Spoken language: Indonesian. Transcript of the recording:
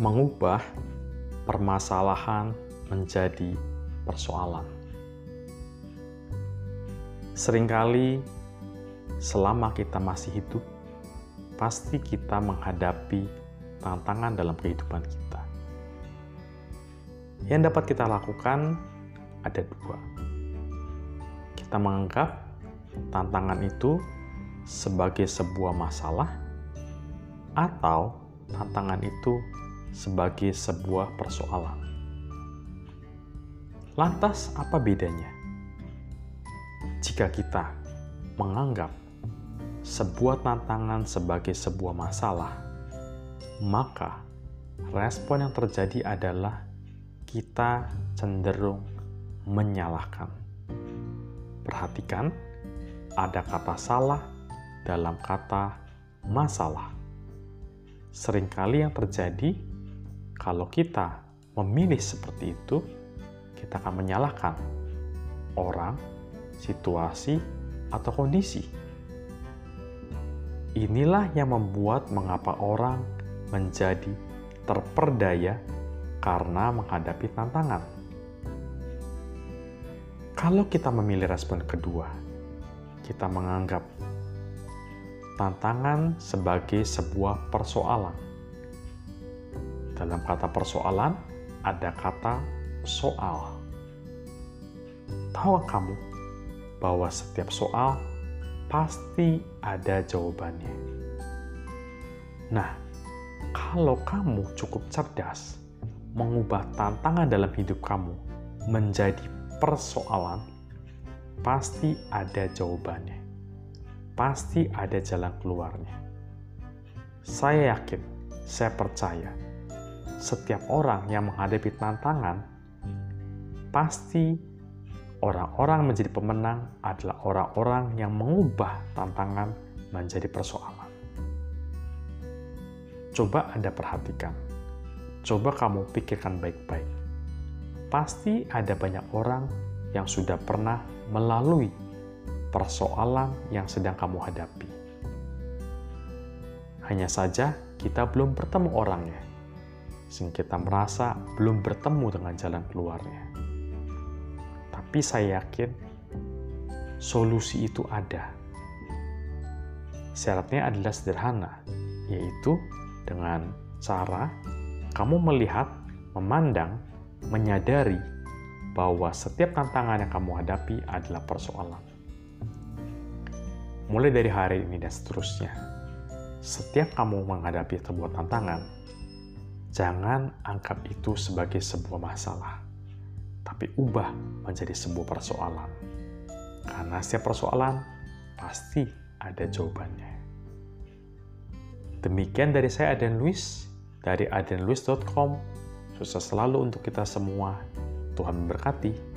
mengubah permasalahan menjadi persoalan. Seringkali selama kita masih hidup, pasti kita menghadapi tantangan dalam kehidupan kita. Yang dapat kita lakukan ada dua. Kita menganggap tantangan itu sebagai sebuah masalah, atau tantangan itu sebagai sebuah persoalan. Lantas, apa bedanya? Jika kita menganggap sebuah tantangan sebagai sebuah masalah, maka respon yang terjadi adalah kita cenderung menyalahkan. Perhatikan, ada kata "salah" dalam kata "masalah". Seringkali yang terjadi kalau kita memilih seperti itu, kita akan menyalahkan orang, situasi, atau kondisi. Inilah yang membuat mengapa orang menjadi terperdaya karena menghadapi tantangan. Kalau kita memilih respon kedua, kita menganggap tantangan sebagai sebuah persoalan. Dalam kata persoalan, ada kata soal. Tahu kamu bahwa setiap soal pasti ada jawabannya? Nah, kalau kamu cukup cerdas mengubah tantangan dalam hidup kamu menjadi persoalan, pasti ada jawabannya pasti ada jalan keluarnya. Saya yakin, saya percaya, setiap orang yang menghadapi tantangan, pasti orang-orang menjadi pemenang adalah orang-orang yang mengubah tantangan menjadi persoalan. Coba Anda perhatikan, coba kamu pikirkan baik-baik. Pasti ada banyak orang yang sudah pernah melalui persoalan yang sedang kamu hadapi. Hanya saja kita belum bertemu orangnya, sehingga kita merasa belum bertemu dengan jalan keluarnya. Tapi saya yakin solusi itu ada. Syaratnya adalah sederhana, yaitu dengan cara kamu melihat, memandang, menyadari bahwa setiap tantangan yang kamu hadapi adalah persoalan mulai dari hari ini dan seterusnya. Setiap kamu menghadapi sebuah tantangan, jangan anggap itu sebagai sebuah masalah, tapi ubah menjadi sebuah persoalan. Karena setiap persoalan pasti ada jawabannya. Demikian dari saya Aden Luis, dari adenluis.com. Sukses selalu untuk kita semua. Tuhan memberkati.